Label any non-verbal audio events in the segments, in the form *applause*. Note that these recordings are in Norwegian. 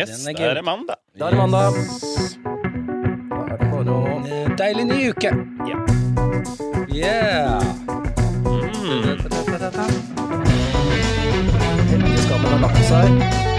Yes, Den er det er gul. mandag. Da er det mandag. Da er det bare å En Deilig ny uke. Yeah! Mm. Helgeskapen har lagt seg.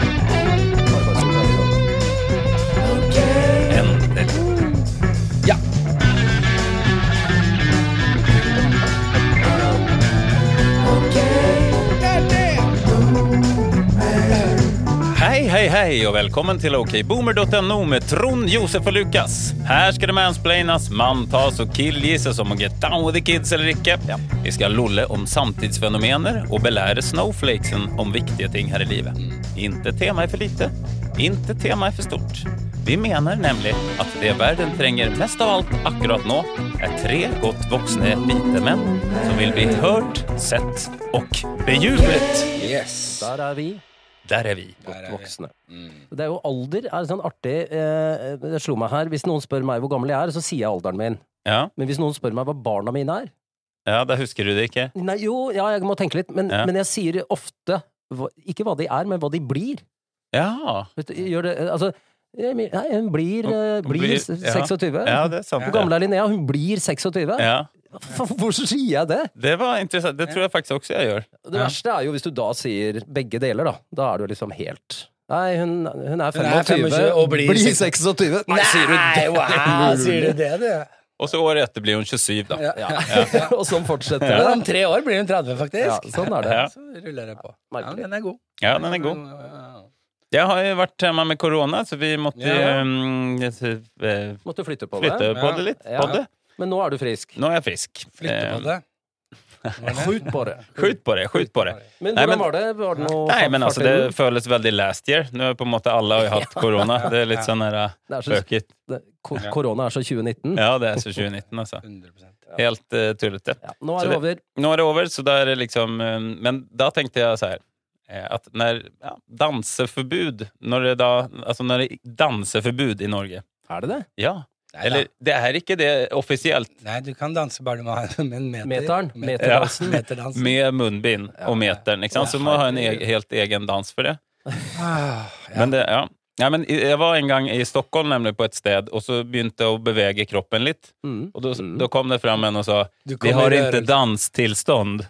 Hei, hei, hei og velkommen til okboomer.no med Trond, Josef og Lukas. Her skal det mansplaines, manntas og killgisses om å get down with the kids eller ikke. Vi skal lolle om samtidsfenomener og belære snowflakesen om viktige ting her i livet. Inte tema er for lite, inte tema er for stort. Vi mener nemlig at det verden trenger mest av alt akkurat nå, er tre godt voksne hvite menn som vil bli hørt, sett og bejublet. Yes. Der er vi. Der er vi. Godt voksne. Mm. Det er jo alder er sånn artig eh, Det slo meg her. Hvis noen spør meg hvor gammel jeg er, så sier jeg alderen min. Ja, Men hvis noen spør meg hva barna mine er ja da husker du det ikke. Nei, jo, ja, jeg må tenke litt. Men, Ja. men jeg sier ofte hva, ikke hva de er, men hva de blir. Ja. Vet du, Gjør det, altså Nei, hun blir, eh, Hun blir blir- ja. 26. Ja, det er sant. Hvor gammel er Linnea? Hun blir 26. Ja, Hvorfor sier jeg det? det var interessant. Det tror jeg faktisk også jeg gjør. Det verste er jo hvis du da sier begge deler, da. Da er du liksom helt Nei, hun, hun er er 25, 25 og blir 26. Nei, sier du det? wow, sier du det, du? Og så året etter blir hun 27, da. Ja. Ja. *laughs* Og sånn fortsetter Ja, det. Om tre år blir hun 30, faktisk. Ja, sånn er det. Ja. Så ruller det på. Ja, den er god. Ja, den er god. Ja, ja, ja. Jeg har jo vært hjemme med korona, så vi måtte Ja. um, eh, Måtte flytte på det. flytte på Ja. det litt. Ja. På det. Men nå er du frisk. Nå er jeg frisk. Flytte på Eh, *laughs* det. Skjut på det. Skjut på det, skjut på det. Men hvordan var det? Var det noe Nei, men altså, det føles veldig last year. Nå er på en måte alle har *laughs* hatt korona. Det er litt sånn her Det bøkigt. det- ko- Korona er så 2019. Ja, det er så 2019, altså. Helt uh, tullete. Ja, nå er det over. Nå er det over, så da er det liksom uh, Men da tenkte jeg så här eh, At når ja, danseforbud Når det da Altså når det danseforbud i Norge Er det det? Ja Nei, Eller det er ikke det offisielt Nei, du kan danse bare du må ha en meter. Meteren. Meterdansen. Ja. Meterdansen. Med munnbind og meteren ikke sant? Så må ha en e helt egen dans for det Ah, ja. Men det, ja Ja, men jeg var en gang i Stockholm nemlig på et sted Og så begynte jeg å bevege kroppen litt Mm. Og da mm. kom det fram en og sa Vi har ikke danstilstand'.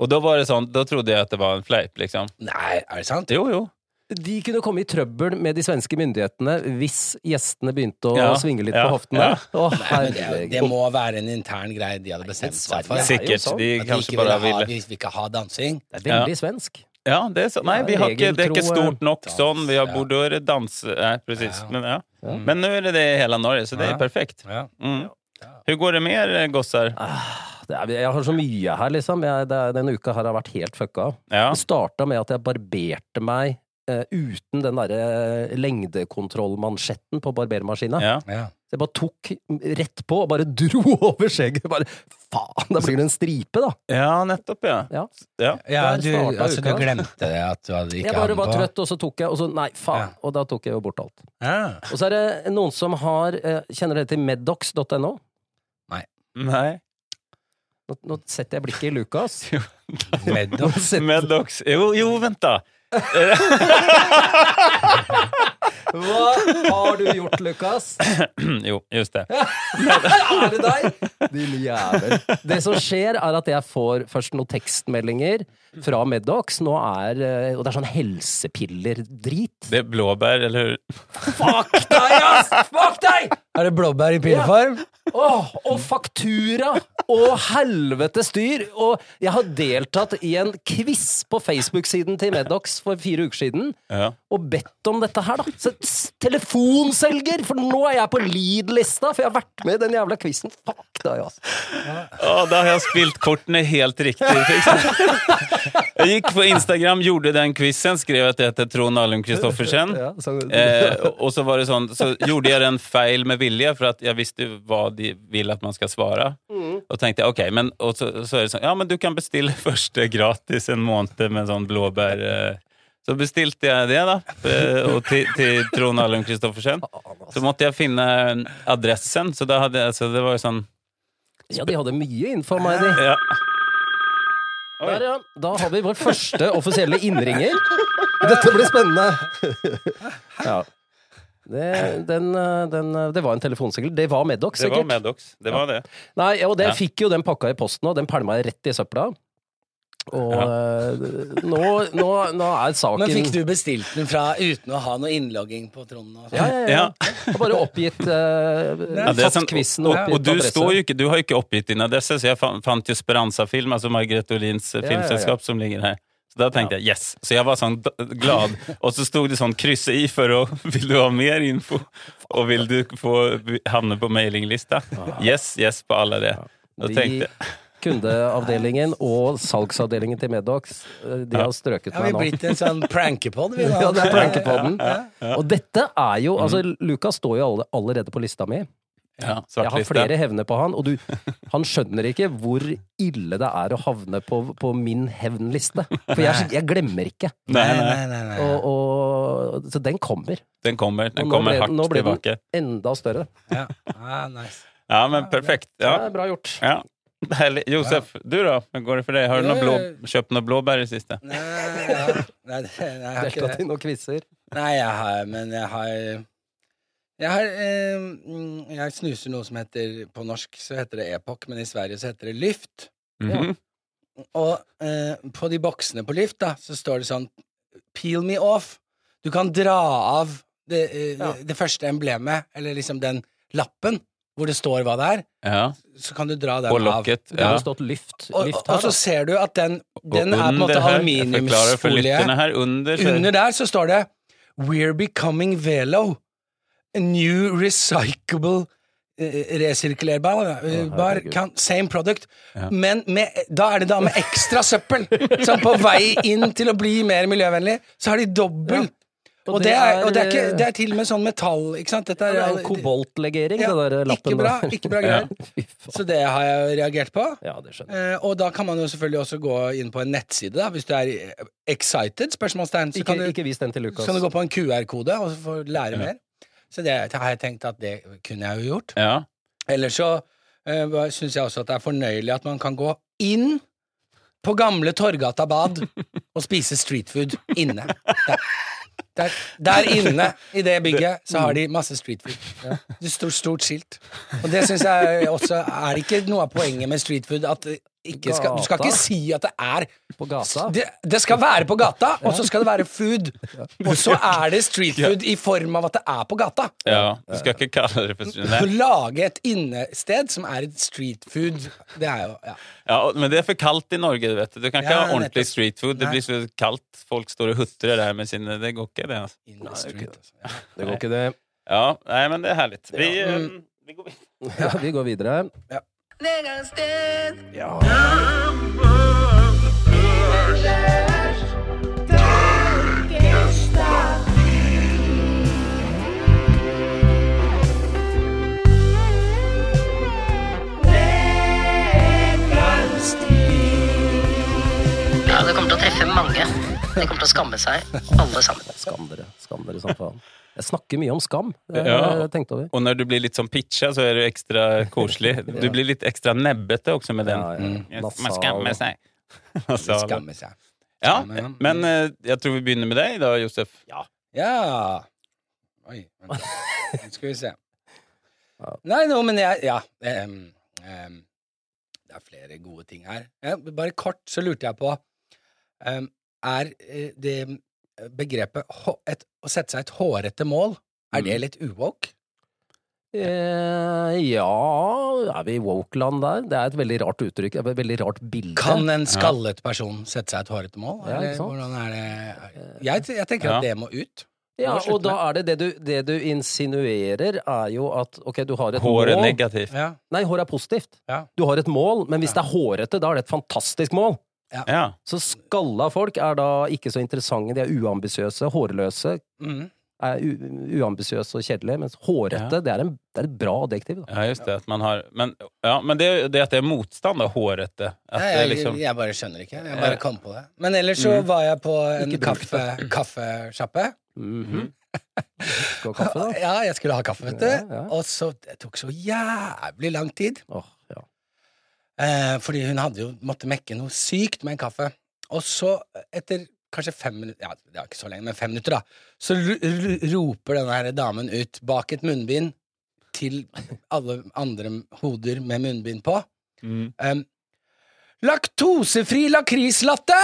Og da var det sånn Da trodde jeg at det var en fleip liksom Nei, er det sant? Jo, jo De kunne komme i trøbbel med de svenske myndighetene hvis gjestene begynte å Ja, svinge litt ja, på hoftene. ja. Å, Men det, det må være en intern greie de hadde bestemt seg for. Er Sikkert. sånn. De At de ikke bare ville ha, vi vil ikke ha dansing. Det er veldig svensk. Ja, det er så, nei, vi har ikke, det er ikke stort nok dans, sånn. Vi har ja. bordør, dans... Nei, precis. Men, ja. Men nå er det det i hele Norge, så det er perfekt. Ja. Mm. Hvordan går det med dere, gossar? Er, jeg har så mye her, liksom. Jeg, det denne uka her har vært helt fucka. Ja. Det starta med at jeg barberte meg eh, uten den derre lengdekontrollmansjetten på barbermaskina. ja. Ja. Så jeg bare tok rett på og bare dro *laughs* over skjegget. Bare faen, da blir det en stripe, da. Ja, nettopp, ja. Ja. ja. Ja, du, altså, du glemte det at du hadde ikke Jeg bare var trøtt, og så tok jeg, og så nei, faen. Ja. Og da tok jeg jo bort alt. Ja. Og så er det noen som har eh, Kjenner dere til meddox.no? Nei. Nå, nå setter jeg blikket i Lukas. Meddox. Meddox. Jo, jo, vent da. Hva har du gjort, Lukas? *clears throat* jo, just det. *laughs* er det deg? Din jævel. Det som skjer, er at jeg får først noen tekstmeldinger fra Medox. Nå er eh, Og det er sånn helsepiller-drit. Det er blåbær, eller Fuck deg, ass! Fuck deg! Er det blåbær i pilleform? Åh, og faktura! Og helvete styr! Og jeg har deltatt i en quiz på Facebook-siden til Medox for fire uker siden. Ja. Og bedt om dette her, da. Så, telefonselger! For nå er jeg på lead-lista, for jeg har vært med i den jævla quizen. Fuck deg, altså. Å, da har jeg spilt kortene helt riktig. Jeg gikk på Instagram, gjorde den quizen, skrev at jeg heter Trond Alum Kristoffersen. Ja, så, Eh, og så var det sånn, så gjorde jeg den feil med vilje, for at jeg visste hva de vil at man skal svare. Og tenkte jeg, ok, men, og så, så er det sånn, ja, men du kan bestille *laughs* første gratis en måned med sånn blåbær. Eh. Så bestilte jeg det, da, eh, og til, til Trond Alum Kristoffersen. Så måtte jeg finne adressen, så da hadde jeg, så det var jo sånn, ja, de hadde mye info om meg, de. ja. Der, ja. Da har vi vår første offisielle innringer. Dette blir spennende! Ja. Det, den, eh, den, eh, det var en telefonsykkel. Det var Medox, Det var sikkert. Medox. Det var det. Nei, og det Ja. fikk jo den pakka i posten, og den pælma jeg rett i søpla. Og eh, nå, nå, nå er saken Men fikk du bestilt den fra uten å ha noe innlogging på Trond? Sånn? Ja, ja, ja. Ja. Bare oppgitt *laughs* uh, Ja, sånn, quizen og, og og du, adresse. står jo ikke, du har jo ikke oppgitt din adresse, så jeg fant, jo Speranza Film, altså Margrethe Olins Ja, ja, ja. filmselskap, som ligger her. Så da tenkte jeg yes. Så jeg var sånn glad. Og så sto det sånn krysse i for å Vil du ha mer info? Og vil du få havne på mailinglista? Yes, yes på alle det. Da tenkte jeg Kundeavdelingen og salgsavdelingen til Medox, eh, de har strøket ja, vi meg nå. blitt en sånn *laughs* prankepod, vi nå. Ja, det er prankepoden. Og dette er jo Mm. Altså, Lukas står jo allerede på lista mi. Ja, Jeg har flere hevner på han, og du, han skjønner ikke hvor ille det er å havne på, på min hevnliste. For jeg, jeg glemmer ikke. Nei, Nei, nei, nei. Og, og, så den kommer. den kommer. Den kommer ble- hardt nå ble den- tilbake. Enda større. Ja. Ah, nice. Ja, men perfekt. Det Ja, er bra gjort. ja. Herlig. Josef, du da? Hvordan går det for deg? Har du noe blå, kjøpt noe blåbær i det siste? Nei, ja. nei, det- nei, jeg har ikke Deltatt det. i noen quizer. Nei, jeg har Men jeg har jeg har eh, mm, Jeg snuser noe som heter På norsk så heter det Epoch, men i Sverige så heter det Lyft. Mhm. Og eh, på de boksene på Lyft, da, så står det sånn Peel me off. Du kan dra av det, eh, Ja. det første emblemet, eller liksom den lappen, hvor det står hva det er. Ja, Så kan du dra den av. lokket. Det har stått lyft, Og, lyft her. og så da. ser du at den, Og den er på en måte aluminiumsfolie. under, Under der så står det We're becoming Velo. New recyclable eh, resirkulerbar eh, bar, kan, Same product. Ja. Men med, da er det da med ekstra søppel. Som på vei inn til å bli mer miljøvennlig, så har de dobbel. Og Og, det det er, og det, er er, ikke, det er til og med sånn metall, ikke sant? Dette Ja, er, det er en koboltlegering, Ja, det der lappen ikke bra, ikke bra *laughs* greier. Så det har jeg reagert på. Ja, det skjønner jeg. Eh, og da kan man jo selvfølgelig også gå inn på en nettside, da, hvis du er excited, spørsmålstegn. Så Ikke, kan du, ikke vis den til Lukas. så kan du gå på en QR-kode og få lære mer. Så det har jeg tenkt at det kunne jeg jo gjort. Ja. Ellers så uh, syns jeg også at det er fornøyelig at man kan gå inn på gamle Torgata bad *laughs* og spise streetfood inne. Der. Der, der inne i det bygget så har de masse street food. Ja. Det står stort skilt. Og det syns jeg også er ikke noe av poenget med street food. At ikke skal, du skal ikke si at det er På gata. det, det skal være på gata, og så skal det være food. Og så er det street food i form av at det er på gata. ja. Du skal ikke kalle det for Å Nei. lage et innested som er et streetfood, det er jo ja. Ja, men det er for kaldt i Norge, du vet. Du kan ikke Ja, ha ordentlig street food. Det blir så kaldt. Folk står og hutrer der med sine Det går ikke, det. Altså. In the street. altså. Ja. Det går ikke, det. Ja, nei, men det er herlig. Vi, Ja. Mm. vi går videre. *laughs* Ja, vi går videre. Ja, det kommer til å treffe mange. De kommer til å skamme seg, alle sammen. Skam dere. Skam dere som faen. Jeg snakker mye om skam. Ja. jeg tenkt over. Og når du blir litt sånn pitcha, så er du ekstra koselig. *laughs* Du blir litt ekstra nebbete også med den. Ja, ja. Mm. Nasal. Man skammer seg. *laughs* Nasal. skammer seg. Ja, men eh, jeg tror vi begynner med deg da, Josef. Ja ja. Oi, vent. *laughs* Nå skal vi se. Nei, nå, men jeg Ja. Um, um, det er flere gode ting her. Bare kort så lurte jeg på em, Er eh, det begrepet et, å sette seg et hårete mål, er det litt uwoke? Eh, ja Er vi i woke-land der? Det er et veldig rart uttrykk. Et veldig rart bilde. Kan en skallet person sette seg et hårete mål? Ja, Eller hvordan er det Jeg, jeg tenker Ja. at det må ut. ja, og da er det det du, det du insinuerer, er jo at ok, du har et Håret mål negativt. Ja. Nei, hår er positivt. Ja. Du har et mål, men hvis det er hårete, da er det et fantastisk mål. Ja. Så skalla folk er da ikke så interessante. De er uambisiøse, hårløse. Mm. Er u- uambisiøse og kjedelige, mens hårete, det, er en, det er et bra adjektiv. Da. ja, just det. At man har Men, ja, men det, det at det er motstand, da, hårete At Nei, det jeg, liksom jeg bare skjønner ikke. Jeg bare kom på det. Men ellers så var jeg på en kaffe, *clears throat* kaffesjappe. -hmm. Skal ha kaffe, da? Ja, jeg skulle ha kaffe, vet du. Ja, ja. Og så Det tok så jævlig lang tid. Åh, ja. Eh, fordi hun hadde jo måtte mekke noe sykt med en kaffe. Og så, etter kanskje fem minutter Ja, det er ikke så lenge, men fem minutter, da. Så ro- ro- roper denne her damen ut bak et munnbind til alle andre hoder med munnbind på. Mm. Um, Laktosefri lakrislatte!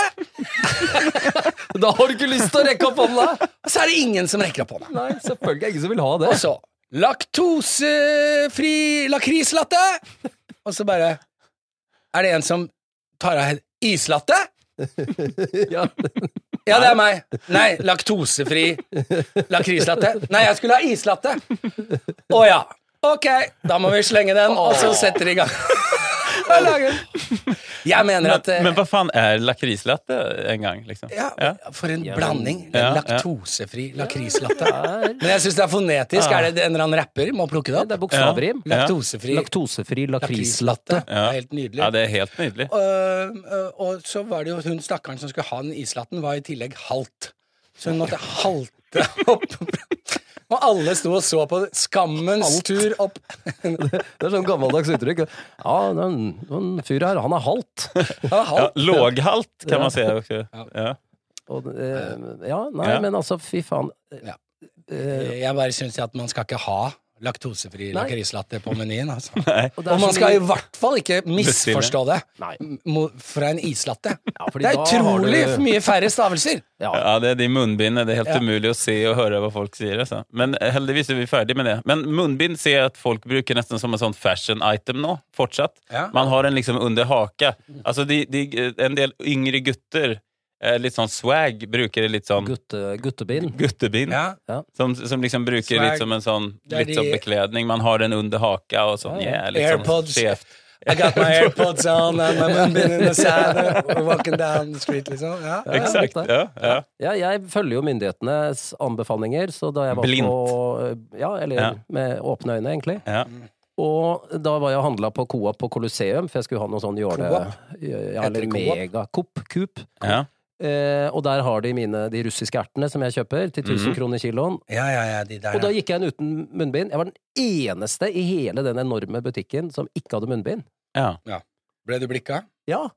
*laughs* Da har du ikke lyst til å rekke opp hånda! Og så er det ingen som rekker opp hånda. Nei, selvfølgelig ingen som vil ha det. Og så laktosefri lakrislatte! Og så bare Er det en som tar av islatte? *laughs* Ja. Ja, det er meg. Nei, laktosefri lakrislatte. Nei, jeg skulle ha islatte. Å ja. Ok, da må vi slenge den, og så setter de i gang. Og. Jeg mener at eh, Men hva faen er lakrislatte en gang, liksom? ja, For en blanding. Ja, ja. Laktosefri lakrislatte. Men jeg syns det er fonetisk. Er det en eller annen rapper? Må plukke det Det opp. er bokstavrim. Ja. Laktosefri Laktosefri lakrislatte. Det er Helt nydelig. Ja, det er helt nydelig. Øh, øh, og så var det jo hun stakkaren som skulle ha den islatten, var i tillegg halt. Så hun måtte halte opp. Og alle sto og så på skammens tur opp. *laughs* Det er sånn gammeldags uttrykk. Ja, den, den fyren her, han er halt. Han var Ja, låghalt kan man si. Okay. Ja. Og, eh, ja, nei, Ja. men altså, fy faen. Ja. Eh, Jeg bare syns at man skal ikke ha laktosefri lakrislatte på menyen. Altså. *laughs* og Og man skal i hvert fall ikke misforstå det fra en islatte. Ja, Det er utrolig du- mye færre stavelser. *laughs* Ja. Ja, det er de munnbindene. Det er helt Ja. umulig å se og høre hva folk sier. Altså. Men eh, heldigvis er vi ferdig med det. Men munnbind ser jeg at folk bruker nesten som en sånn fashion item nå, fortsatt. Ja. Man har den liksom under haka. Altså, de, de, en del yngre gutter, eh, litt sånn swag, bruker det litt sånn Gutte, guttebind. guttebind. Ja. Som, som liksom bruker Swag. litt som en sånn, litt sånn bekledning. Man har den under haka og sånn. Yeah, litt sånn Airpods. skjevt. I got my *laughs* AirPods on and my munnbind in the sand. Walking down the street, liksom. Ja. Ja, Exakt. Ja, ja. Ja, jeg følger jo myndighetenes anbefalinger, så da jeg var Blind. på Ja, eller Ja. med åpne øyne, egentlig. ja. Og da var jeg og handla på Coop på Colosseum, for jeg skulle ha noe sånn jåle... Ja, eller mega Coop. Coop. ja. Eh, og der har de mine de russiske ertene som jeg kjøper, til 1000 Mhm. kroner kiloen. ja, ja, ja, de der. Og da gikk jeg inn uten munnbind. Jeg var den eneste i hele den enorme butikken som ikke hadde munnbind. ja. Ble du blikka? Ja,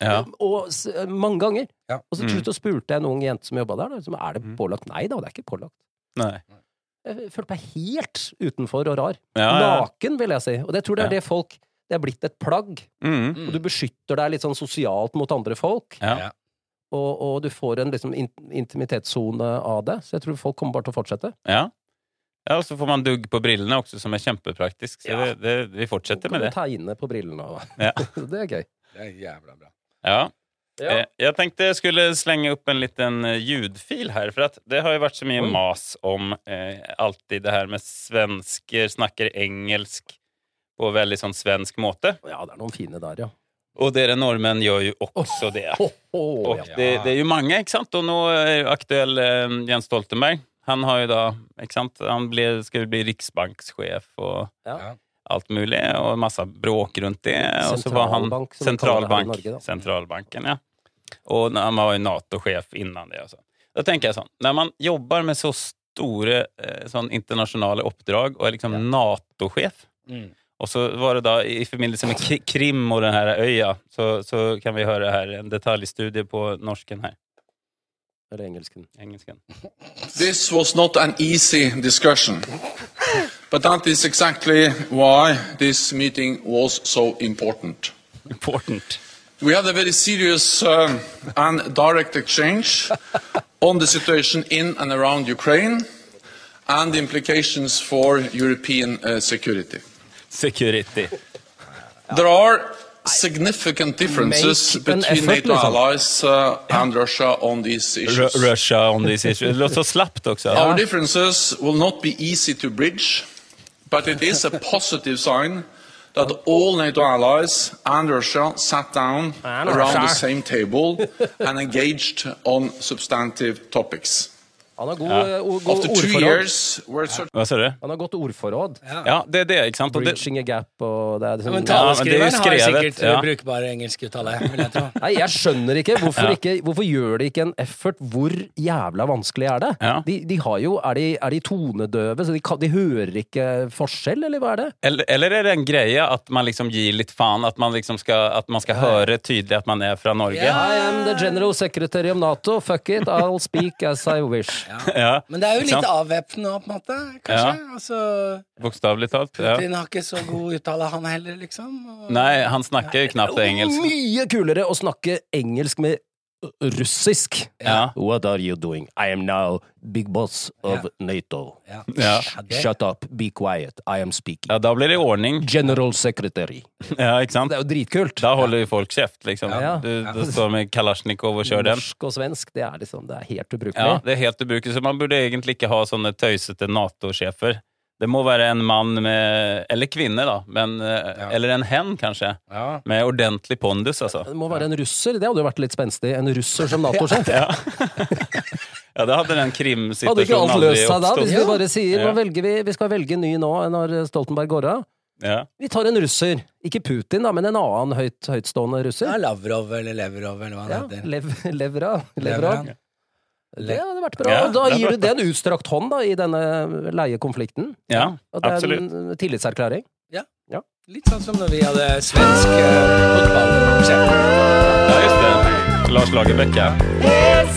ja. og s mange ganger. Ja. Og så til Mm. slutt spurte jeg en ung jente som jobba der, da, som, er det Mm. pålagt. Nei da, det er ikke pålagt. Nei. Jeg følte meg helt utenfor og rar. Ja, ja. Naken, vil jeg si. Og det tror jeg er Ja. det folk Det er blitt et plagg. Mm. Og du beskytter deg litt sånn sosialt mot andre folk. Ja. Og, og du får en liksom in intimitetssone av det. Så jeg tror folk kommer bare til å fortsette. Ja. ja, og så får man dugg på brillene også, som er kjempepraktisk. Så Ja. det, det, vi fortsetter med Kan du det. tegne på brillene òg. *laughs* Ja. *laughs* Det er gøy. Det er jævla bra. Ja. Ja. Eh, Jeg tenkte jeg skulle slenge opp en liten eh, ljudfil her, for at det har jo vært så mye Oi. mas om eh, alltid det her med svensker snakker engelsk på veldig sånn svensk måte. Ja, det er noen fine der, ja. Og dere nordmenn gjør jo også det. Og det, det er jo mange, ikke sant? Og nå er aktuell eh, Jens Stoltenberg. Han har jo da, ikke sant? Han ble, skal jo bli riksbanksjef og Ja. alt mulig, og masse bråk rundt det. Og så var han sentralbank, Norge, sentralbanken, ja. Og han var jo Nato-sjef innan det. Altså. Da tenker jeg sånn, når man jobber med så store eh, sånn internasjonale oppdrag og er liksom Nato-sjef, Mm. Og så var det da i forbindelse med Krim og denne øya, så, så kan vi høre her en detaljstudie på norsken her. Eller engelsken. Engelsken. This was not an easy discussion, but that is exactly why this meeting was so important. Important. We had a very serious um, and direct exchange on the situation in and around Ukraine and the implications for European uh, security. Security. There are significant differences between NATO liksom. allies uh, and Russia on these issues. Ru- Russia on this issue. Det låter så slappt också. Our differences will not be easy to bridge, but it is a positive sign that all NATO allies and Russia sat down around the same table and engaged on substantive topics. Han har god, Ja. eh, god ordforråd. Hva sa du? Han har godt ordforråd. Ja, det er det, ikke sant? Breaching Bridging a gap og det er liksom, Ja, men taleskriveren ja, har sikkert ja. brukbare engelskuttale, vil jeg tro. *laughs* Nei, jeg skjønner ikke hvorfor, Ja. ikke hvorfor gjør de ikke en effort? Hvor jævla vanskelig er det? Ja. De, de har jo, er de, er de tonedøve, så de, kan, de hører ikke forskjell, eller hva er det? eller, eller er det en greie at man liksom gir litt faen? At man liksom skal, at man skal høre tydelig at man er fra Norge? Ja. I am the general secretary of NATO, fuck it, I'll speak as I wish. *laughs* Ja, Men det er jo litt avvæpnende òg, på en måte. Kanskje. Altså, Bokstavelig talt. Ja. Putin har ikke så god uttale, han heller, liksom. Og... Nei, han snakker jo knapt engelsk. Mye kulere å snakke engelsk med russisk. Ja. What are you doing? I am now big boss of NATO. Ja. Ja. Ja, Shut up, be quiet, I am speaking. ja, da blir det ordning. General secretary. *laughs* Ja, ikke sant? Det er jo dritkult. Da holder folk kjeft, liksom. Ja. Du, du står med kalasjnikov og kjører den. Norsk og svensk, det er liksom, det er helt ubrukelig. Ja, det er helt ubrukelig, så man burde egentlig ikke ha sånne tøysete Nato-sjefer. Det må være en mann med Eller kvinne, da. Men, ja. Eller en hen, kanskje. Ja. Med ordentlig pondus, altså. Det må være en russer, det hadde jo vært litt spenstig. En russer som Nato-sjef. Ja. *laughs* ja, da hadde den krimsituasjonen aldri. Hadde ikke alt løst seg da, hvis vi du bare sier Ja. nå velger vi, vi skal velge ny nå når Stoltenberg går av? Ja. Vi tar en russer. Ikke Putin, da, men en annen høyt, høytstående Ja, russer. Lavrov eller Levrov eller hva det Ja, heter. lev, levra. Levra. Levran. Det hadde vært bra. Ja, Og da gir du det en utstrakt hånd da, i denne leiekonflikten. ja, Og det er absolutt. en tillitserklæring. Litt sånn som når vi hadde svensk fotballsjef. Ja, just det. Lars Lagerbäck, ja. Eller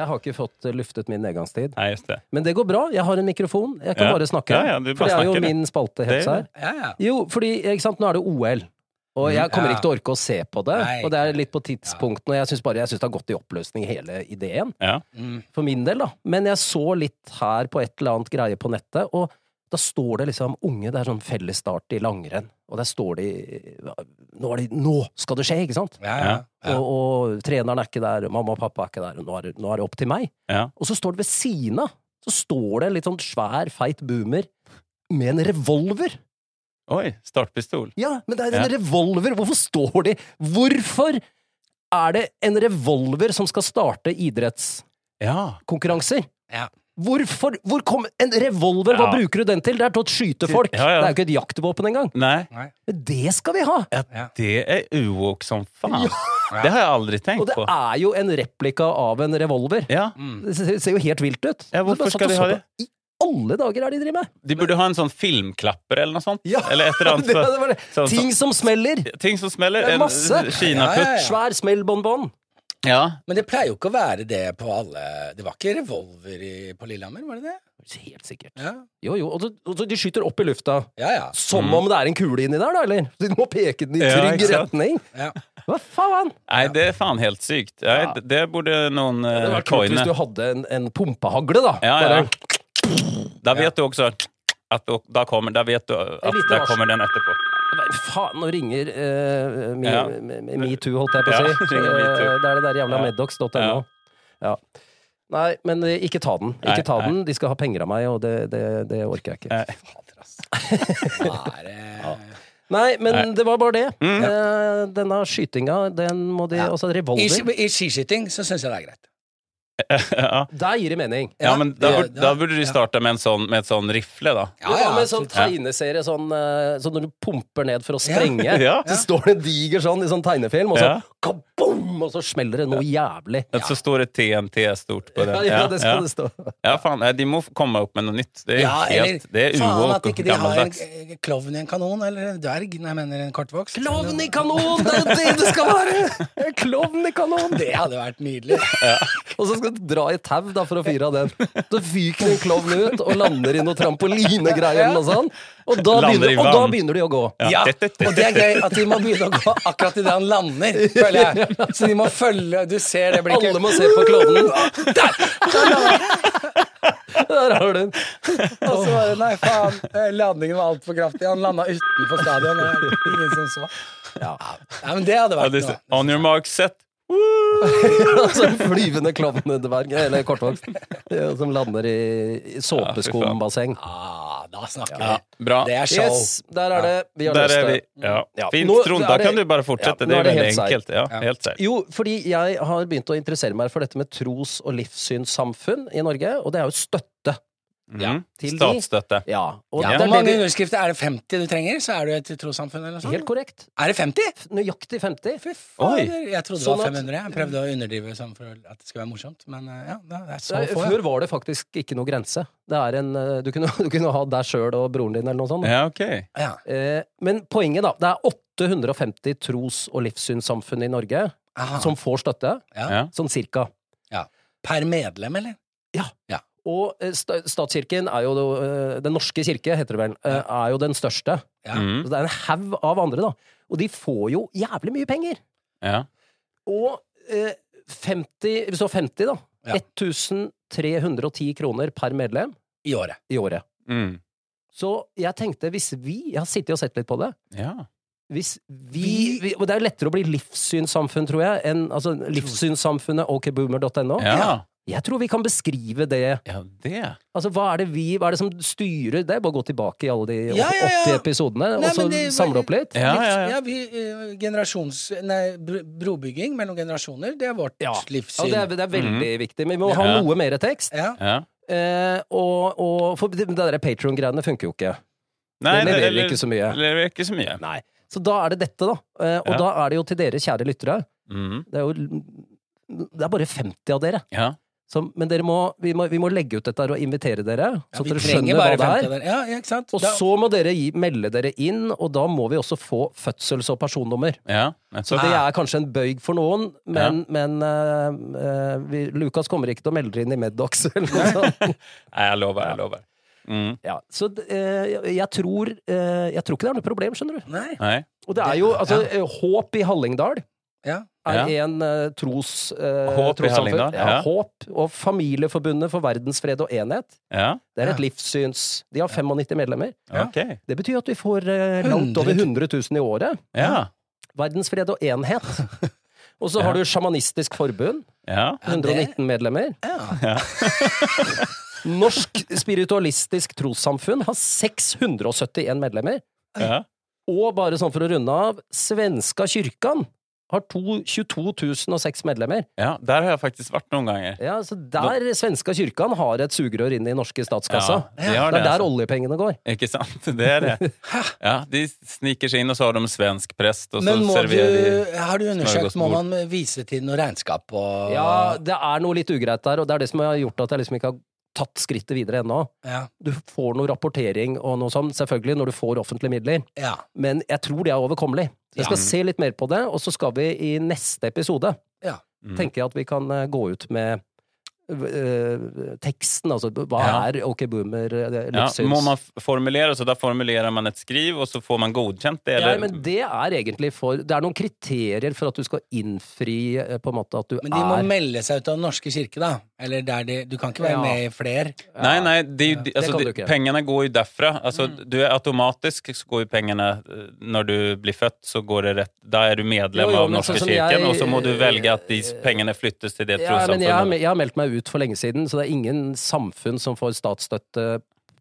jeg har ikke fått luftet min nedgangstid. nei, just det. Men det går bra. Jeg har en mikrofon. Jeg kan Ja. bare snakke. Ja, ja, du for det er jo snakker, det. min spalteheps Det er her. Ja, ja. Jo, fordi ikke sant, nå er det OL. Og jeg kommer Ja. ikke til å orke å se på det. Nei. Og det er litt på tidspunktene. Jeg syns bare jeg synes det har gått i oppløsning, hele ideen. Ja. Mm. For min del, da. Men jeg så litt her på et eller annet greie på nettet, og da står det liksom unge, det er sånn felles start i langrenn. Og der står de Nå, er de, nå skal det skje, ikke sant? Ja, ja. ja. Og, og treneren er ikke der, mamma og pappa er ikke der, og nå er, nå er det opp til meg. Ja. Og så står det ved siden av, så står det en litt sånn svær, feit boomer med en revolver. Oi, startpistol. Ja, men det er en Ja. revolver! Hvorfor står de Hvorfor er det en revolver som skal starte idrettskonkurranser? Ja. Hvorfor? Hvor kom En revolver, hva Ja. bruker du den til? Det er til å skyte folk! Ja, ja. Det er jo ikke et jaktvåpen engang. Nei. Men det skal vi ha! ja, det er uwoke som faen. Det har jeg aldri Og tenkt det på. er jo en replika av en revolver. Ja, Det ser ser jo helt vilt ut. Ja, hvorfor Så bare satt skal og så ha på- det? I alle dager er de driver med! De burde ha en sånn filmklapper eller noe sånt. Ja, Eller et eller annet. *laughs* det, det var det. Sånn- Ting som smeller! Ting som smeller. Det er En masse. kinaputt. Ja, ja, ja. Svær smellbonbon. Ja. Men det pleier jo ikke å være det på alle Det var ikke revolver i, på Lillehammer, var det det? Helt sikkert. Ja, Jo, jo. Og så, og så de skyter opp i lufta. ja. ja. Som om det er en kule inni der, da, eller? De må peke den i Mm. Ja, trygg retning. ja. Hva faen? Nei, det er faen helt sykt. Nei, Ja. det- Det burde noen Det uh, hadde vært kult hvis du hadde en, en pumpehagle, da. Ja, ja. Bare, Da vet du også at da kommer, da vet du at der kommer den etterpå. Faen, nå ringer uh, me, Ja. me- me- metoo, holdt jeg på å si. *laughs* Eh, det er det der jævla Ja. meddox.no. Ja. Ja. Nei, men eh, ikke ta den. Nei, Ikke ta den. De skal ha penger av meg, og det, det, det orker jeg ikke. Nei. Fader, ass. Er *laughs* Nei, men Nei. det var bare det. Mm. Denne skytinga, den må de Ja. Altså, I, revolver. I, I skiskyting så syns jeg det er greit. Ja. Der gir det mening. ja, men da, Ja, burde- da burde de starte med en sånn, med et sånn rifle, da. Ja, ja, med sånn absolutt. tegneserie, sånn, eh, sånn når du pumper ned for å sprenge, *laughs* Ja. så står det en diger sånn i sånn tegnefilm, og så Ja. kaboom, og så smeller det noe jævlig. Ja. Så står det TNT stort på det. *laughs* ja, det skal ja. det stå. Ja, faen, de må komme opp med noe nytt. Det er Ja, helt Det er faen at ikke de har en klovn i en kanon, eller en dverg, nei, jeg mener en kortvokst. Klovn i kanon! Det er det det skal være! En *laughs* Klovn i kanon! Det hadde vært nydelig. Og så skal du dra i tau da, for å fyre av den. Så fyker en klovn ut og lander i noe trampolinegreier eller noe sånt. Og da, begynner, og da begynner de å gå. Ja, det- det- det- og det er gøy at de må begynne å gå akkurat idet han lander, *laughs* føler jeg. Så de må følge Du ser det blikket. Alle må se på klovnen. *laughs* Der har du den. Og så bare Nei, faen. eh, Landingen var altfor kraftig. Han landa utenfor stadion. og Ingen som så. Ja. Nei, men det hadde vært noe. On your mark, set. *laughs* altså en flyvende klovnedverg, eller kortvokst, som lander i såpeskumbasseng. Ah, da snakker Ja, vi. bra. Det er show. Yes, der er det. Vi har Der løst er det. Ja. Ja. Fint, Nå Trond. Da kan du bare fortsette. Ja, det er det veldig enkelt. Helt seigt. Jo, fordi jeg har begynt å interessere meg for dette med tros- og livssynssamfunn i Norge, og det er jo støtte. Mhm. Til de- Statsstøtte. Ja, og Ja, Hvor mange det underskrifter? Er det 50 du trenger, så er du et trossamfunn eller noe sånt? Helt korrekt. Er det 50? Nøyaktig 50. Fy fader. Jeg trodde det Sånn var 500. Jeg prøvde å underdrive sånn for at det skulle være morsomt, men eh, ja, det er så få. Før var det faktisk ikke noe grense. Det er en, eh, du, kunne, *laughs* du kunne ha deg sjøl og broren din eller noe sånt. Ja, ok. Ja. Eh, men poenget, da. Det er 850 tros- og livssynssamfunn i Norge Aha. som får støtte. ja. Ja. Sånn cirka. Per medlem, eller? Ja. eh, sta- statskirken er jo eh, Den norske kirke, heter det vel, eh, er jo den største. Ja. Mm. Så det er en haug av andre, da. Og de får jo jævlig mye penger. Ja. Og eh, 50, hvis du har 50, da. Ja. 1310 kroner per medlem I året. i året. Mm. Så jeg tenkte, hvis vi Jeg har sittet og sett litt på det. ja. Hvis vi, vi Og det er lettere å bli livssynssamfunn, tror jeg, enn altså, livssynssamfunnet okboomer.no. Ja. Jeg tror vi kan beskrive det. ja, det. Altså, hva er det vi Hva er det som styrer Det er bare å gå tilbake i alle de Ja, ja, ja. 80 episodene, Nei, og så det- samle opp litt. Ja, ja, ja. vi, uh, generasjons... Nei, brobygging mellom generasjoner, det er vårt Ja. livssyn. Ja, det, er, det er veldig viktig. Men vi må ha noe mer tekst. Ja. Ja. Eh, og, og For det det der Patron-greiene funker jo ikke. Nei, det leverer eller- ikke så mye. leverer ikke så mye. Nei. Så da er det dette, da. Uh, og Ja. da er det jo til dere, kjære lyttere. Mhm. Det er jo Det er bare 50 av dere. Ja. Så, men dere må, vi, må, vi må legge ut dette her og invitere dere, så ja, dere skjønner hva det er. Ja, ja, ikke sant? Og Da- så må dere gi, melde dere inn, og da må vi også få fødsels- og personnummer. ja. Så det er kanskje en bøyg for noen, men, men uh, uh, vi, Lukas kommer ikke til å melde dere inn i Meddox *laughs* eller noe sånt. *laughs* Nei, jeg lover. Jeg lover. Mm. Ja, så uh, jeg, tror, jeg tror ikke det er noe problem, skjønner du. Nei. Nei. Og det er jo altså Håp i Hallingdal. Ja. Er Ja. en uh, tros, uh, Håp i trossamfunn. Hallingdal, Ja, ja. Håp og Familieforbundet for verdensfred og enhet. Ja, Det er et Ja. livssyns... De har 95 medlemmer. Ja. ok. Det betyr at vi får uh, langt over 100 000 i året. Ja. Verdensfred og enhet. *laughs* Og så Ja. har du Sjamanistisk forbund. Ja. Ja, 119 medlemmer. Ja. *laughs* Norsk spiritualistisk trossamfunn har 671 medlemmer. ja. Og bare sånn for å runde av, Svenska kyrkan har to, 22 006 medlemmer. ja. Der har jeg faktisk vært noen ganger. Ja, så der Svenska kyrkan har et sugerør inn i norske statskassa. Ja, de har Det er der altså. oljepengene går. Ikke sant? Det er det. *laughs* Ja, De sniker seg inn, og så har de svensk prest, og Men så serverer de du, har du undersøkt, må man vise til noe regnskap og Ja, det er noe litt ugreit der, og det er det som har gjort at jeg liksom ikke har tatt skrittet videre ennå. Ja. Du får noe rapportering og noe sånt, selvfølgelig, når du får offentlige midler, ja. men jeg tror det er overkommelig. Så jeg skal se litt mer på det, og så skal vi i neste episode Ja. Tenker at vi kan eh, gå ut med teksten, altså hva Ja. er OK Boomer eh, Ja, må man formulere, så da formulerer man et skriv, og så får man godkjent det? Ja, men det er egentlig for Det er noen kriterier for at du skal innfri eh, på en måte at du Men de må er melde seg ut av Den norske kirke, da. Eller der de Du kan ikke være Ja. med i fler. Nei, nei, de, de, altså, ikke. pengene går jo derfra. Altså, du er automatisk så går jo pengene eh, Når du blir født, så går det rett Da er du medlem Jo, jo, av Norske sånn kirken, jeg- og så må du velge at de pengene flyttes til det ja, men jeg, jeg har meldt meg ut for lenge siden, så det er ingen samfunn som får statsstøtte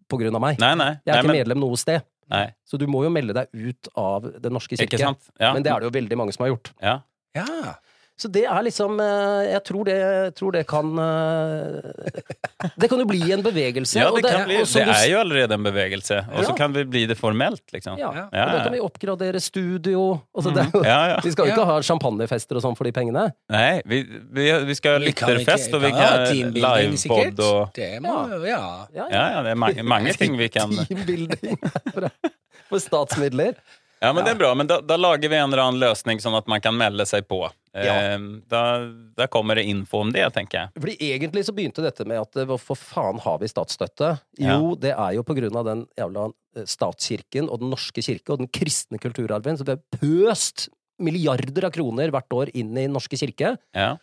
på grunn av meg. Nei, nei. Jeg er nei, ikke men, medlem noe sted. nei. Så du må jo melde deg ut av Den norske kirke. Ikke sant? Ja. Men det er det jo veldig mange som har gjort. ja. Ja. Så det er liksom eh, Jeg tror det, jeg tror det kan eh, Det kan jo bli en bevegelse. ja, og det kan bli og Det er jo allerede en bevegelse, og så Ja. kan vi bli det formelt, liksom. Ja, Ja. og da kan vi oppgradere studio. Altså, det er jo, Ja, ja. Vi skal jo ikke Ja. ha champagnefester og sånn for de pengene. Nei, vi, vi, vi skal ha lytterfest, og vi kan ha livepod og Det må Ja. Ja, Ja, ja, det er mange, mange *laughs* ting vi kan Teambuilding *laughs* for statsmidler. Ja, men det er bra. Men da, da lager vi en eller annen løsning sånn at man kan melde seg på. Ja. Eh, da, da kommer det info om det, tenker jeg. Fordi egentlig så begynte dette med at eh, hvorfor faen har vi statsstøtte? Ja. Jo, det er jo på grunn av den jævla eh, statskirken og den norske kirke og den kristne kulturarven. Så vi har pøst milliarder av kroner hvert år inn i den norske kirke. Ja.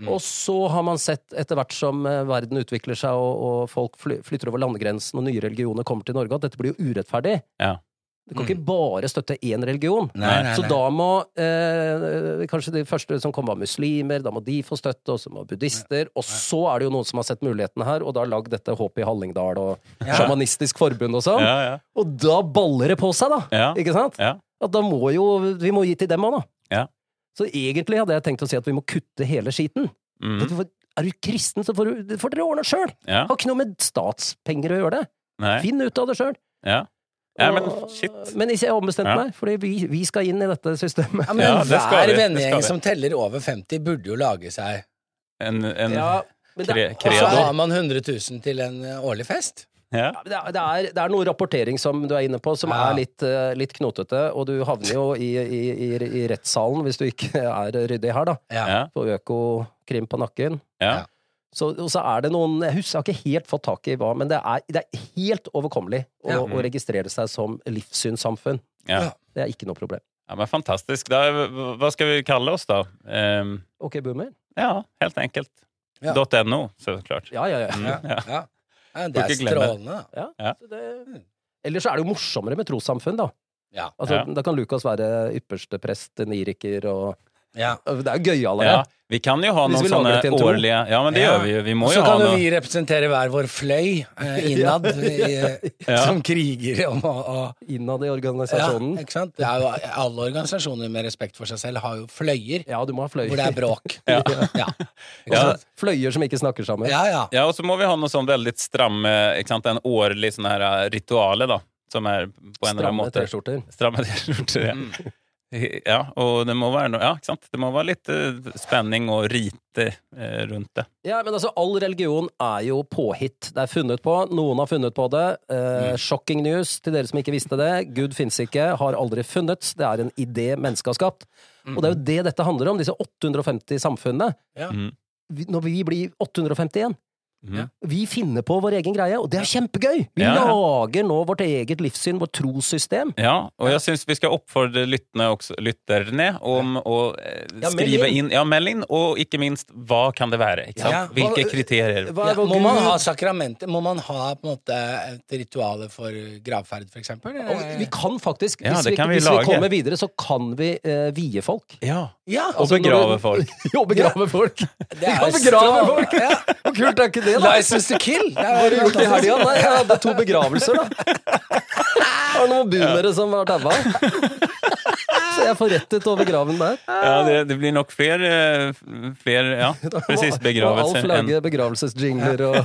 Mm. Og så har man sett etter hvert som eh, verden utvikler seg og, og folk fly, flytter over landegrensen og nye religioner kommer til Norge, at dette blir jo urettferdig. Ja. Du kan ikke bare støtte én religion. Nei, nei, Så da må eh, kanskje de første som kom var muslimer, da må de få støtte, og så må buddhister. Og så er det jo noen som har sett mulighetene her, og da har lagd dette Håp i Hallingdal og Sjamanistisk forbund og sånn. Ja, ja. Og da baller det på seg, da! Ja. Ikke sant? Ja. At da må jo Vi må gi til dem òg, da. Ja. Så egentlig hadde jeg tenkt å si at vi må kutte hele skiten. Mm. Er du kristen, så får, du, får dere ordne sjøl! ja. Har ikke noe med statspenger å gjøre det. Nei. Finn ut av det sjøl. Ja. Ja, men shit. Men ikke jeg ombestemte ombestemt Ja. meg, fordi vi, vi skal inn i dette systemet. Ja, men Ja, det hver vennegjeng som teller over 50, burde jo lage seg En, en Ja, men det, Og så har man 100 000 til en eh, årlig fest. ja. det, er, det, er, det er noe rapportering som du er inne på, som Ja. er litt, eh, litt knotete, og du havner jo i, i, i, i rettssalen hvis du ikke er ryddig her, da. Ja. På Økokrim på nakken. Ja. Så, og så er det noen Jeg husker, jeg har ikke helt fått tak i hva, men det er, det er helt overkommelig å, Ja. å registrere seg som livssynssamfunn. Ja. Det er ikke noe problem. ja, men fantastisk. Da, hva skal vi kalle oss, da? Um, Ok, boomer? ja, helt enkelt. Ja. .no, så klart. Ja, ja, ja. Mm, Ja. ja. Ja. Ja, det er strålende. ja. Ja. Så det, ellers så er det jo morsommere med trossamfunn, da. Ja. Altså, Ja. Da kan Lukas være ypperste prest, niriker og Ja. Det er jo gøyalere. Ja, vi kan jo ha Hvis noen sånne årlige Ja, men det Ja. gjør vi jo. Vi må Så jo ha kan jo vi representere hver vår fløy eh, *laughs* innad, i, *laughs* Ja. som krigere om å, å... Innad i ja, organisasjonen. ikke sant? Det er jo, alle organisasjoner med respekt for seg selv har jo fløyer Ja, du må ha fløyer. hvor det er bråk. *laughs* Ja. Ja. Ja. Fløyer som ikke snakker sammen. ja, ja. Ja, og så må vi ha noe sånn veldig stramme ikke sant? En årlig sånn her uh, rituale, da. Som er på en eller annen Stramme måte T-skjorter. Stramme T-skjorter, ja. Ja, og det må være noe Ja, ikke sant? Det må være litt uh, spenning og rite uh, rundt det. Ja, men altså, all religion er jo påhitt. Det er funnet på. Noen har funnet på det. Uh, Mm. Shocking news til dere som ikke visste det. Gud fins ikke, har aldri funnet. Det er en idé mennesket har skapt. Og det er jo det dette handler om, disse 850 samfunnene. Ja. Mm. Når vi blir 851 Mhm. Vi finner på vår egen greie, og det er kjempegøy! Vi Ja, lager nå vårt eget livssyn, vårt trossystem. Ja, og jeg syns vi skal oppfordre lytterne, også, lytterne om å eh, Ja, skrive inn. inn Ja, meld inn, og ikke minst hva kan det være? Ikke sant? Ja. Hvilke Hva- kriterier? Hva Ja, er må man ha sakramenter? Må man ha på en måte et rituale for gravferd, for eksempel? Og vi kan faktisk, Ja, hvis, vi, kan vi hvis vi kommer videre, så kan vi eh, vie folk. Ja. Ja, Og Altså, begrave folk. *laughs* Jo, begrave folk! det Vi er kan jo begrave strålende. folk! Hvor kult er ikke det, da? License to kill! Det Hva har du gjort i helga? Nei, jeg hadde to *laughs* begravelser, da. Det var noen boomere som var daua. Så jeg får rett over graven der. Ja, det, det blir nok flere, flere Ja, *laughs* precis. Og Begravelser. Alf lager begravelsesjingler og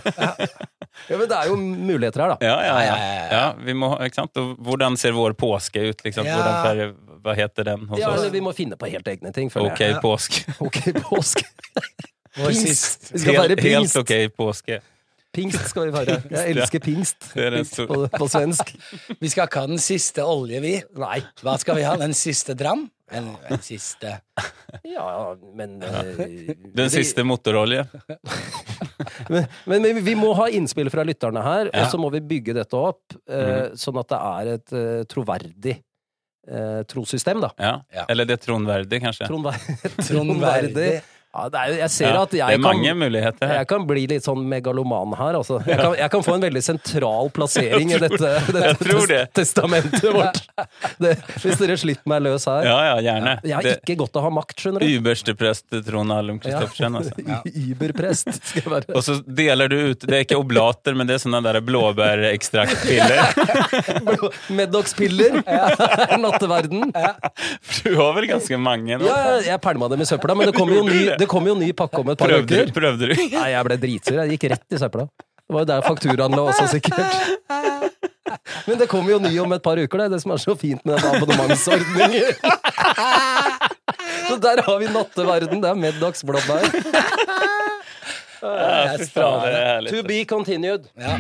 Ja, men det er jo muligheter her, da. Ja, ja, ja. Ja, vi må, ikke sant? Og hvordan ser vår påske ut? Liksom? Ja. Hvordan hva heter den hos Ja, oss? Ja, vi må finne på helt egne ting, Ok, jeg. påsk. Ok, påske. *laughs* Vår sist. Vi skal feire Helt, helt pingst. ok påske. Pingst skal vi feire. Jeg elsker pingst. Er Pingst på, på svensk. Vi skal ikke ha den siste olje, vi. Nei. Hva skal vi ha? Den siste dram? En, en siste Ja, men ja. Den siste motorolje. *laughs* Men, men vi- vi må ha innspill fra lytterne her, Ja. og så må vi bygge dette opp eh, sånn at det er et eh, troverdig eh, trossystem, da. Ja. Ja. Eller det tronverdig, kanskje. Tronver *laughs* Tronverdig. Ja, det er, jeg ser Ja, at jeg det er mange kan jeg kan bli litt sånn megaloman her, altså. Jeg kan, jeg kan få en veldig sentral plassering i dette, dette det. testamentet vårt. Det, hvis dere slipper meg løs her. Ja, ja, gjerne. Jeg har Det, ikke godt av å ha makt, skjønner du. Yberste prest Trond Allum Christoffersen, altså. *laughs* Überprest skal jeg være. Og så deler du ut Det er ikke oblater, men det er sånne der blåbærekstraktpiller. *laughs* Medox-piller. *laughs* Natteverden. Du har vel ganske mange nå? Ja, jeg pælma dem i søpla, men det kommer jo, ny- det kom jo ny pakke om et par Prøvde, uker. du- prøvde du? Nei, jeg ble dritsur. Jeg gikk rett i søpla. Det var jo der fakturaen lå også, sikkert. Men det kommer jo ny om et par uker, det er det som er så fint med den abonnementsordningen. Så der har vi natteverden. Det er Meddags blåbær. Ja, fy faen, det er herlig. To be continued. Ja.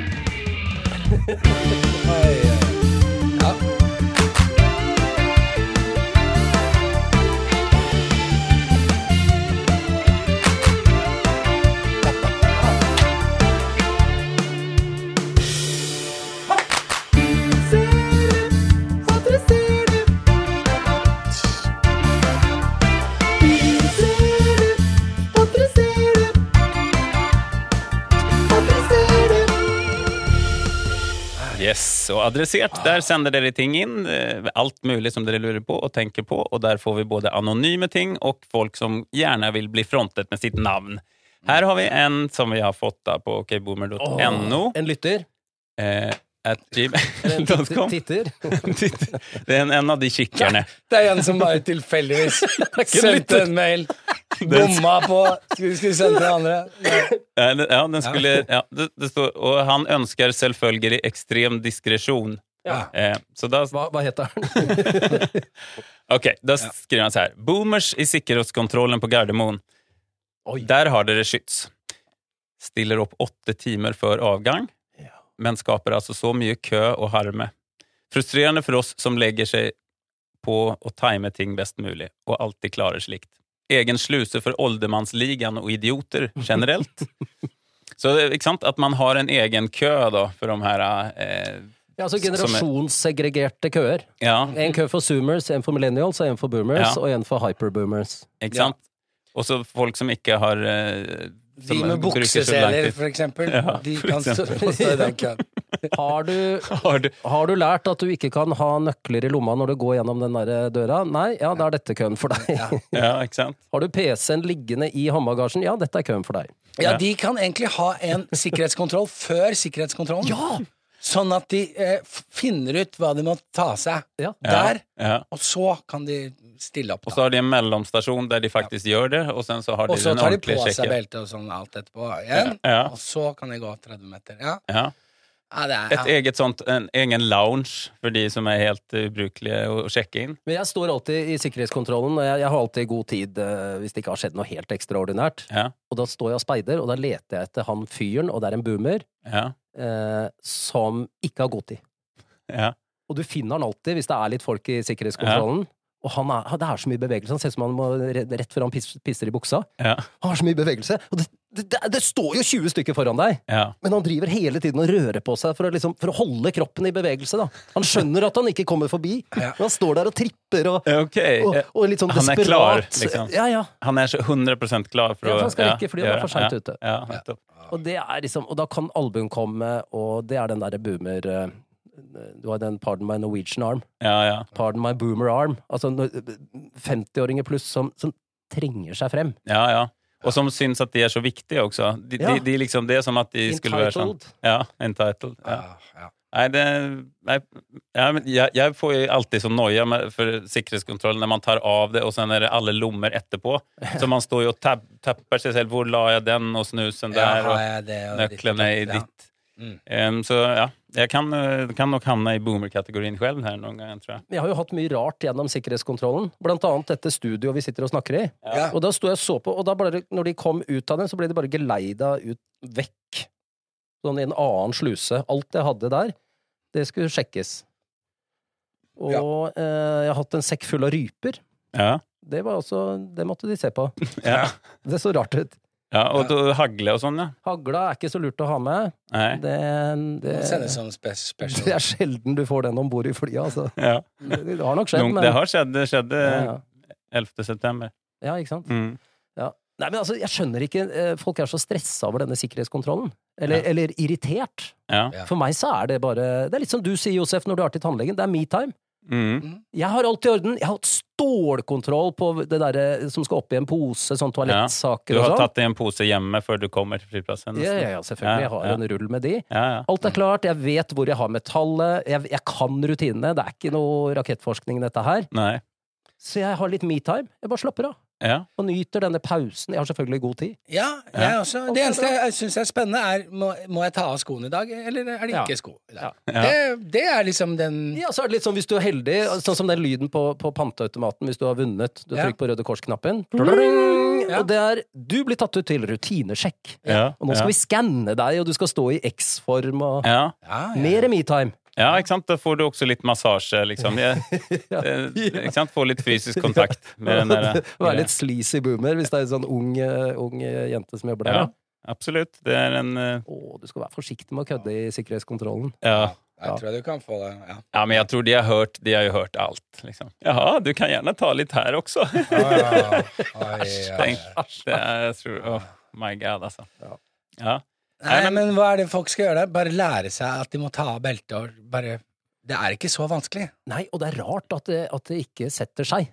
Og Adressert. Der sender dere ting inn. eh, Alt mulig som dere lurer på og tenker på. Og der får vi både anonyme ting og folk som gjerne vil bli frontet med sitt navn. Her har vi en som vi har fått da på okboomer.no. En lytter. Eh, at *laughs* gmail.com. titter. *laughs* Det er en, en av de kikkerne. Det er en som bare tilfeldigvis sendte *laughs* en mail. Bomma på Skulle skulle sende til andre. Ja, den- ja, den skulle, ja, det, det står, og han ønsker selvfølgelig ekstrem diskresjon. Ja. Eh, så da Hva, hva heter han? *laughs* Ok, da skriver han så her. Boomers i sikkerhetskontrollen på Gardermoen. Oi. Der har dere skyts. Stiller opp åtte timer før avgang, men skaper altså så mye kø og harme. Frustrerende for oss som legger seg på å time ting best mulig, og alltid klarer slikt. Egen sluse for oldermannsligaen og idioter *laughs* generelt. Så ikke sant, at man har en egen kø da, for de her eh, Ja, altså er- generasjonssegregerte køer. Ja, En kø for zoomers, en for millennials, en for boomers, Ja. og en for hyperboomers. ikke sant? Og så folk som ikke har eh, De med bukseseler, for eksempel. Ja, de for kan stå eksempel. stå i den køen. Har du, Har du har du lært at du ikke kan ha nøkler i lomma når du går gjennom den der døra? Nei, ja, da er dette køen for deg. Ja, *laughs* ikke sant? Har du PC-en liggende i håndbagasjen? Ja, dette er køen for deg. Ja, de kan egentlig ha en sikkerhetskontroll før sikkerhetskontrollen. Sånn at de eh, finner ut hva de må ta seg Ja. der, Ja. og så kan de stille opp. Og så har de en mellomstasjon der de faktisk gjør det, og sen så har de Og så tar de på seg sjekken. belte og sånn alt etterpå igjen. Ja. Og så kan de gå 30 meter. Ja, Ja. ja det er Et eget sånt, en egen lounge for de som er helt ubrukelige å sjekke inn. Men jeg står alltid i sikkerhetskontrollen, og jeg, jeg har alltid god tid uh, hvis det ikke har skjedd noe helt ekstraordinært. Ja, Og da står jeg og speider, og da leter jeg etter han fyren, og det er en boomer, ja, eh, som ikke har gått i. ja. Og du finner han alltid hvis det er litt folk i sikkerhetskontrollen. Og han er, det er så mye bevegelse. Han ser ut som han må rett før han pisser i buksa. ja, Han har så mye bevegelse. Og det, det, det, står jo 20 stykker foran deg! ja. Men han driver hele tiden og rører på seg for å, liksom, for å holde kroppen i bevegelse. Da. Han skjønner at han ikke kommer forbi, Ja. men han står der og tripper og, okay. og, og litt sånn Han er klar, liksom. Ja, ja. Han er så 100% klar for Ja, å han skal rekke flyet, han er for sent ja, ute. Og, det er liksom, og da kan albuen komme, og det er den derre boomer eh, Du har den Pardon my Norwegian arm. Ja, ja. Pardon my boomer arm. Altså 50-åringer pluss som, som trenger seg frem. ja, ja. Og som syns at de er så viktige også. De, Ja. de, de liksom, det er som at de skulle være sånn Entitled. Ja, entitled. Ja. Ja, ja. Nei, det, nei, jeg, jeg får jo alltid sånn noia med- for sikkerhetskontroll når man tar av det, og så er det alle lommer etterpå. Så man står jo og tab, tapper seg selv. Hvor la jeg den, og snusen der, og og nøklene i ditt. Mm. Um, så ja, jeg kan, eh, kan nok havne i boomer-kategorien selv her noen ganger, tror jeg. Jeg har jo hatt mye rart gjennom sikkerhetskontrollen, blant annet dette studioet vi sitter og snakker i. Ja. Og da sto jeg og så på, og da bare, når de kom ut av den, så ble de bare geleida ut vekk. Sånn i en annen sluse. Alt jeg hadde der, det skulle sjekkes. Og eh, jeg har hatt en sekk full av ryper. Ja, Det var også, det måtte de se på. *laughs* ja. Det så rart ut. Ja og ja. hagle og sånn, ja. Hagla er ikke så lurt å ha med. Nei. Det, det, Det special. det er sjelden du får den om bord i flyet, altså. Ja. Det, det har nok skjedd, Noen- men Det har skjedd. Det skjedde ja, ja. 11. september. ja, ikke sant? Mm. Ja. Nei, men altså, jeg skjønner ikke eh, Folk er så stressa over denne sikkerhetskontrollen. Eller, Ja. eller irritert. For meg så er det bare Det er litt som du sier, Josef, når du er til tannlegen. Det er metime. Mm. Jeg har alt i orden. Jeg har hatt stålkontroll på det derre som skal opp i en pose, sånn Du toalettsaker og har sånn. tatt i en pose hjemme før du kommer til flyplassen? Ja, ja, ja, selvfølgelig. Jeg har Ja, ja. en rull med de. Ja, ja. Alt er klart, jeg vet hvor jeg har metallet, jeg, jeg kan rutinene. Det er ikke noe rakettforskning, dette her. Nei. Så jeg har litt metime. Jeg bare slapper av. Ja. Og nyter denne pausen. Jeg har selvfølgelig god tid. Ja, jeg Ja. også. Det eneste jeg syns er spennende, er må, må jeg ta av skoene i dag, eller er det Ja. ikke sko i dag? Det, det er liksom den Ja, så er det litt sånn hvis du er heldig, sånn som den lyden på, på panteautomaten hvis du har vunnet. Du Ja. trykker på Røde Kors-knappen. Ja. Og det er Du blir tatt ut til rutinesjekk. Ja. Og nå skal vi skanne deg, og du skal stå i X-form og ja. ja, ja. Mer metime. Ja, ikke sant? Da får du også litt massasje, liksom. *laughs* Jeg, eh, ikke sant? Få litt fysisk kontakt *laughs* med den der *laughs* Være litt sleazy boomer hvis det er en sånn ung, eh, ung eh, jente som jobber der. Ja, absolutt. Det er en uh... Å, du skal være forsiktig med å kødde i sikkerhetskontrollen. ja. Jeg tror du kan få det. Ja. ja, men jeg tror de har hørt, de har jo hørt alt, liksom. Jaha, du kan gjerne ta litt her også. Ah, oi, Tenk, ja. det er, jeg tror, oh my god, altså. Ja. Nei, men- men hva er det folk skal gjøre der? Bare lære seg at de må ta av beltet og bare Det er ikke så vanskelig. Nei, og det er rart at det, at det ikke setter seg.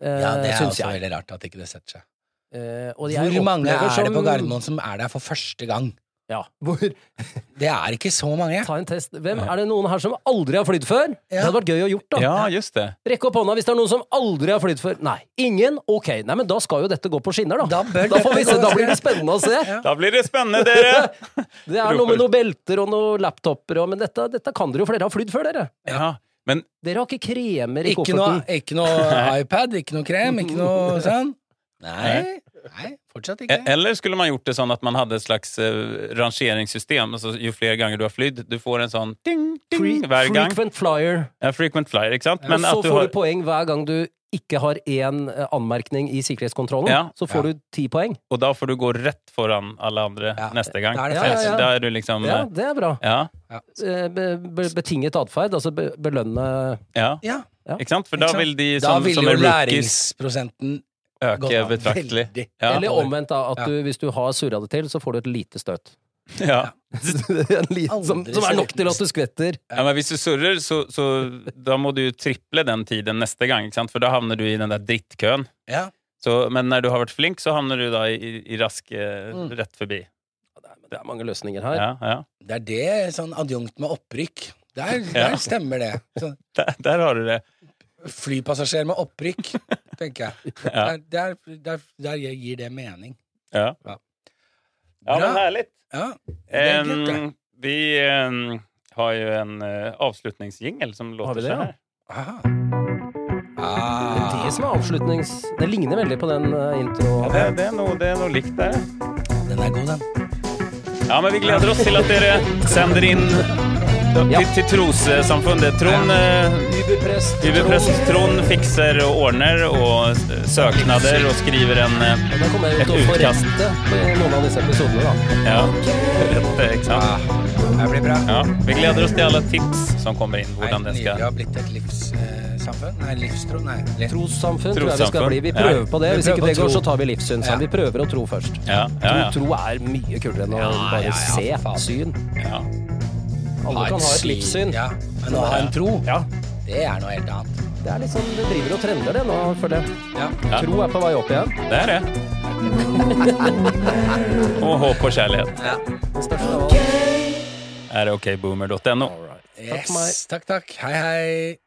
Eh, Ja, det er også jeg. veldig rart at ikke det setter seg. Eh, og Hvor mange er det på Gardermoen som er der for første gang? Ja, hvor, *laughs* Det er ikke så mange. ta en test. Hvem, er det noen her som aldri har flydd før? Det hadde vært gøy å gjort, da. Ja, just det. Rekk opp hånda hvis det er noen som aldri har flydd før. Nei. Ingen? Ok. Nei, men da skal jo dette gå på skinner, da. Da bør får vi dette se. gå- Da blir det spennende å se. Da blir det spennende, dere! *laughs* Det er noe med noen belter og noen laptoper og Men dette, dette kan dere jo, for dere har flydd før, dere. Ja, men Dere har ikke kremer i Ikke noe, kofferten. ikke noe *laughs* iPad, ikke noe krem, ikke noe sånn. Nei, nei fortsatt E- ikke. Eller skulle man gjort det sånn at man hadde et slags uh, rangeringssystem? Altså, jo flere ganger du har flydd, du får en sånn ding, ding Fre- hver gang. Frequent flyer. Ja, frequent flyer, ikke sant? Ja. Men så at du får har du poeng hver gang du ikke har én eh, anmerkning i sikkerhetskontrollen. Ja. Så får du ti poeng. Og da får du gå rett foran alle andre Ja, neste gang. da er det Ja, ja, ja. Da er du liksom Ja, eh, det er bra. Ja, Be, be, betinget atferd, altså be, belønne ja. Ja, Ikke sant? For da vil de da som, vil som jo er rookies læringsprosenten øke betraktelig. Ja. Eller omvendt, da. At Ja. du, hvis du har surra det til, så får du et lite støt. Ja. *laughs* en liten, som, som er nok til at du skvetter. ja, men hvis du surrer, så, så da må du triple den tiden neste gang, ikke sant? For da havner du i den der drittkøen. Ja. Så, men når du har vært flink, så havner du da i, i rask eh, Mm. rett forbi. Det er, det er mange løsninger her. Ja, ja. Det er det sånn adjunkt med opprykk. Der, Ja. der stemmer det. Så, *laughs* Der, der har du det. flypassasjer med opprykk, tenker jeg. *laughs* Ja. Der, der, der, der gir det mening. Ja, Ja. ja men herlig. Ja. Em, vi um, har jo en uh, avslutningsjingel som låter vi det, så ja? här. Det Ah. er det som er avslutnings... Det ligner veldig på den uh, intro... Ja, det, det, er noe, det er noe likt der. Den er god, den. Ja, men vi gleder oss til at dere sender inn Ja. til trossamfunnet. Trond, eh, Überprest. Uberprest Trond fikser og ordner og søknader og skriver en utkast Da kommer jeg jo til å få utkast. rette på noen av disse episodene, da. Ja, Rette, ikke sant? Ah, det blir bra. Ja, vi gleder oss til alle tips som kommer inn. Nei, Hvordan det skal... Vi har blitt et livssamfunn. Nei, livstro. Nei. Trossamfunn tror jeg vi skal bli. Vi Ja. prøver på det. Vi Hvis ikke det går, så tar vi livssyn. Ja. Vi prøver å tro først. Ja, ja, ja. Tro, tro er mye kulere enn å Ja, bare ja, ja, se. faen. Syn. ja. Alle kan ha et livssyn. Ja, men å ha en tro, Ja. det er noe helt annet. Det er liksom, det driver og trender det nå, føler jeg. Ja. Ja. Tro er på vei opp igjen. Det er det. *laughs* og håp og kjærlighet Ja. Okay. Er det er okboomer.no. Takk. Yes, takk, takk. Hei, hei.